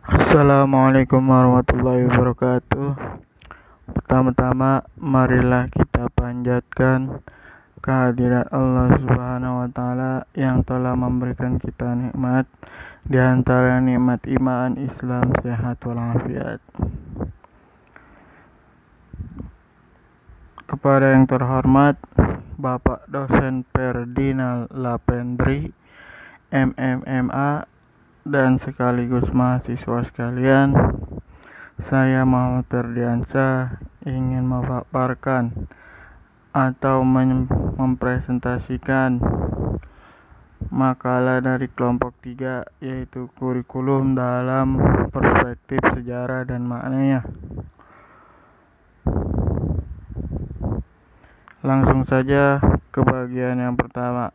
Assalamualaikum warahmatullahi wabarakatuh. Pertama-tama, marilah kita panjatkan kehadiran Allah Subhanahu wa taala yang telah memberikan kita nikmat di antara nikmat iman, Islam, sehat walafiat. Kepada yang terhormat Bapak dosen Ferdinand Lapendri MMMA dan sekaligus mahasiswa sekalian, saya Muhammad Ferdiansyah ingin memaparkan atau mempresentasikan makalah dari kelompok 3 yaitu kurikulum dalam perspektif sejarah dan maknanya. Langsung saja ke bagian yang pertama.